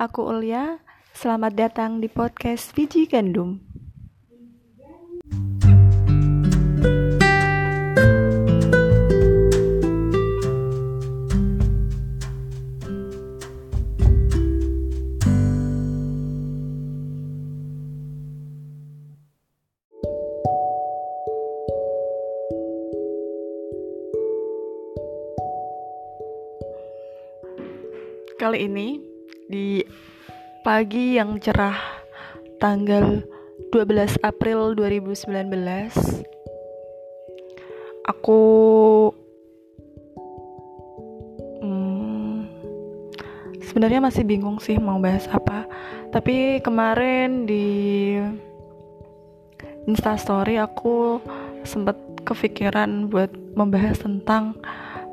aku Ulia. Selamat datang di podcast Biji Gandum. Kali ini di pagi yang cerah tanggal 12 April 2019 aku hmm, sebenarnya masih bingung sih mau bahas apa. Tapi kemarin di instastory aku sempat kepikiran buat membahas tentang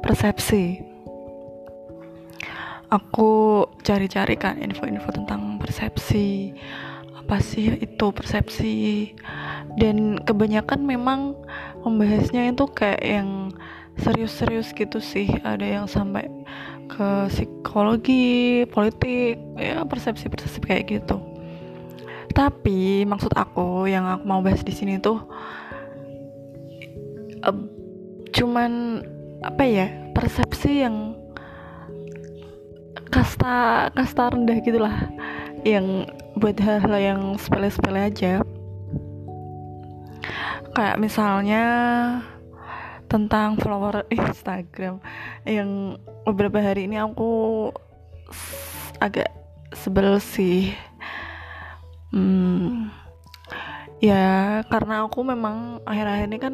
persepsi aku cari-cari kan info-info tentang persepsi apa sih itu persepsi. Dan kebanyakan memang membahasnya itu kayak yang serius-serius gitu sih. Ada yang sampai ke psikologi politik ya persepsi-persepsi kayak gitu. Tapi maksud aku yang aku mau bahas di sini tuh uh, cuman apa ya persepsi yang kasta kasta rendah gitulah. Yang buat hal-hal yang sepele-sepele aja. Kayak misalnya tentang follower Instagram. Yang beberapa hari ini aku agak sebel sih. Hmm, ya karena aku memang akhir-akhir ini kan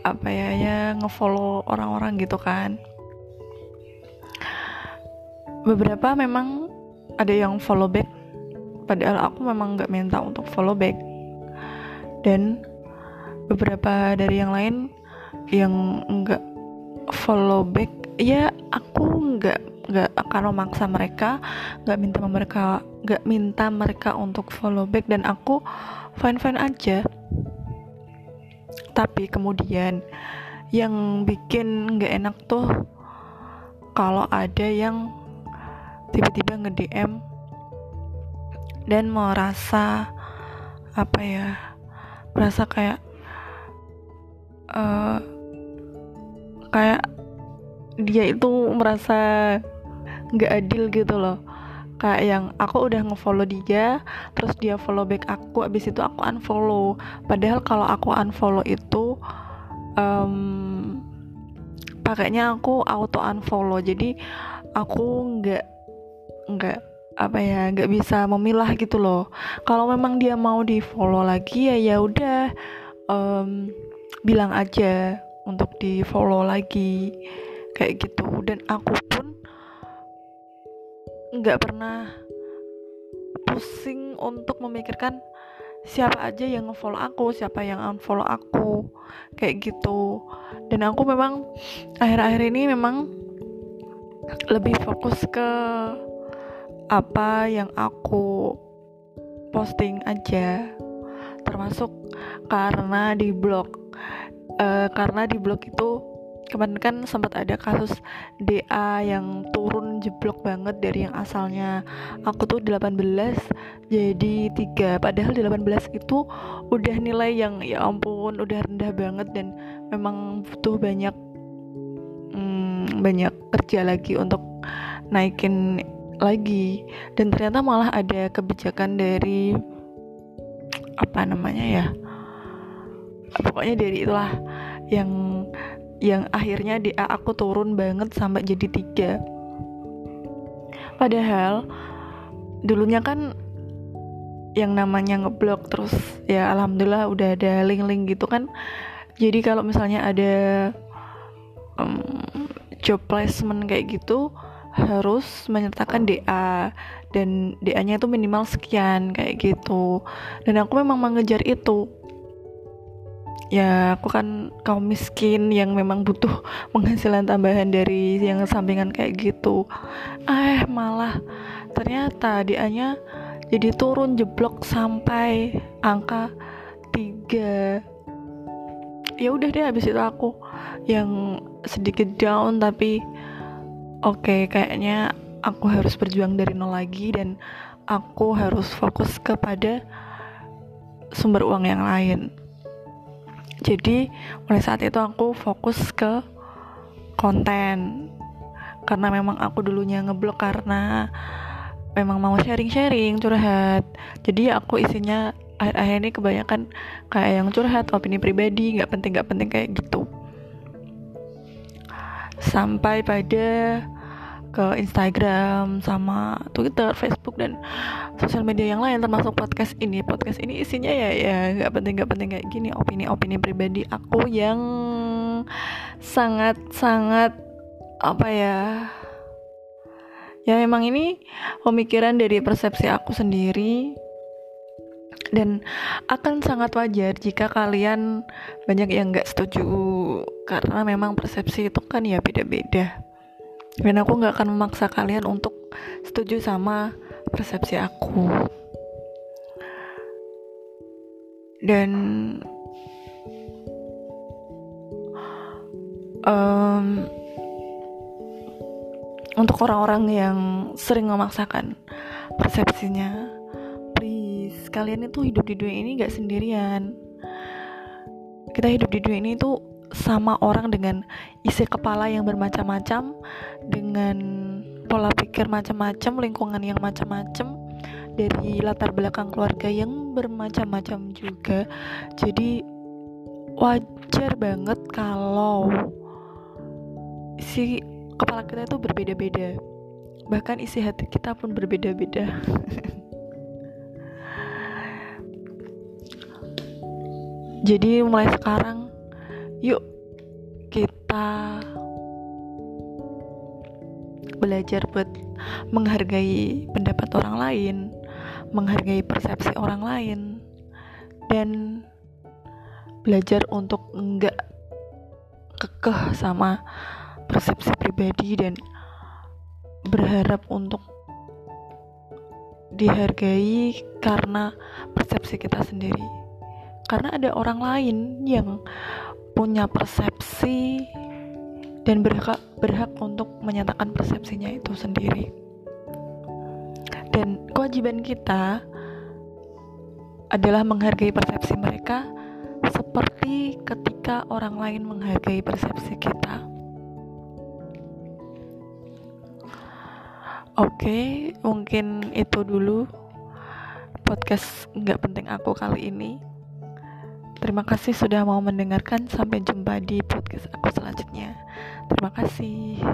apa ya ya ngefollow orang-orang gitu kan beberapa memang ada yang follow back padahal aku memang nggak minta untuk follow back. Dan beberapa dari yang lain yang nggak follow back ya aku nggak nggak akan memaksa mereka nggak minta mereka nggak minta mereka untuk follow back dan aku fine fine aja. Tapi kemudian yang bikin nggak enak tuh kalau ada yang tiba-tiba nge-DM dan merasa apa ya merasa kayak uh, kayak dia itu merasa nggak adil gitu loh. Kayak yang aku udah ngefollow dia terus dia follow back aku abis itu aku unfollow. Padahal kalau aku unfollow itu um, pakainya aku auto unfollow. Jadi aku nggak nggak apa ya nggak bisa memilah gitu loh kalau memang dia mau di follow lagi ya ya udah um, bilang aja untuk di follow lagi kayak gitu dan aku pun nggak pernah pusing untuk memikirkan siapa aja yang ngefollow aku, siapa yang unfollow aku, kayak gitu. Dan aku memang akhir-akhir ini memang lebih fokus ke apa yang aku posting aja termasuk karena di blog uh, karena di blog itu kemarin kan sempat ada kasus DA yang turun jeblok banget dari yang asalnya. Aku tuh 18 jadi 3 padahal di 18 itu udah nilai yang ya ampun udah rendah banget dan memang butuh banyak hmm, banyak kerja lagi untuk naikin lagi. Dan ternyata malah ada kebijakan dari apa namanya ya pokoknya dari itulah yang yang akhirnya di aku turun banget sampai jadi tiga. Padahal dulunya kan yang namanya ngeblok terus ya alhamdulillah udah ada link-link gitu kan. Jadi kalau misalnya ada um, job placement kayak gitu harus menyertakan DA dan DA-nya itu minimal sekian kayak gitu. Dan aku memang mengejar itu. Ya aku kan kaum miskin yang memang butuh penghasilan tambahan dari yang sampingan kayak gitu. Eh malah ternyata DA-nya jadi turun jeblok sampai angka 3 ya udah deh habis itu aku yang sedikit down tapi oke okay, kayaknya aku harus berjuang dari nol lagi dan aku harus fokus kepada sumber uang yang lain. Jadi mulai saat itu aku fokus ke konten. Karena memang aku dulunya ngeblok karena memang mau sharing-sharing curhat. Jadi aku isinya akhir-akhir ini kebanyakan kayak yang curhat opini pribadi nggak penting nggak penting kayak gitu sampai pada ke Instagram sama Twitter, Facebook dan sosial media yang lain termasuk podcast ini. Podcast ini isinya ya ya nggak penting nggak penting kayak gini opini-opini pribadi aku yang sangat sangat apa ya ya memang ini pemikiran dari persepsi aku sendiri dan akan sangat wajar jika kalian banyak yang nggak setuju karena memang persepsi itu kan ya beda-beda. Dan aku nggak akan memaksa kalian untuk setuju sama persepsi aku. Dan um, untuk orang-orang yang sering memaksakan persepsinya kalian itu hidup di dunia ini gak sendirian. Kita hidup di dunia ini tuh sama orang dengan isi kepala yang bermacam-macam dengan pola pikir macam-macam lingkungan yang macam-macam dari latar belakang keluarga yang bermacam-macam juga. Jadi wajar banget kalau isi kepala kita itu berbeda-beda. Bahkan isi hati kita pun berbeda-beda jadi mulai sekarang yuk kita belajar buat menghargai pendapat orang lain, menghargai persepsi orang lain, dan belajar untuk enggak kekeh sama persepsi pribadi dan berharap untuk dihargai karena persepsi kita sendiri karena ada orang lain yang punya persepsi dan berhak berhak untuk menyatakan persepsinya itu sendiri dan kewajiban kita adalah menghargai persepsi mereka seperti ketika orang lain menghargai persepsi kita. Oke, mungkin itu dulu podcast nggak penting aku kali ini. Terima kasih sudah mau mendengarkan. Sampai jumpa di podcast aku selanjutnya. Terima kasih.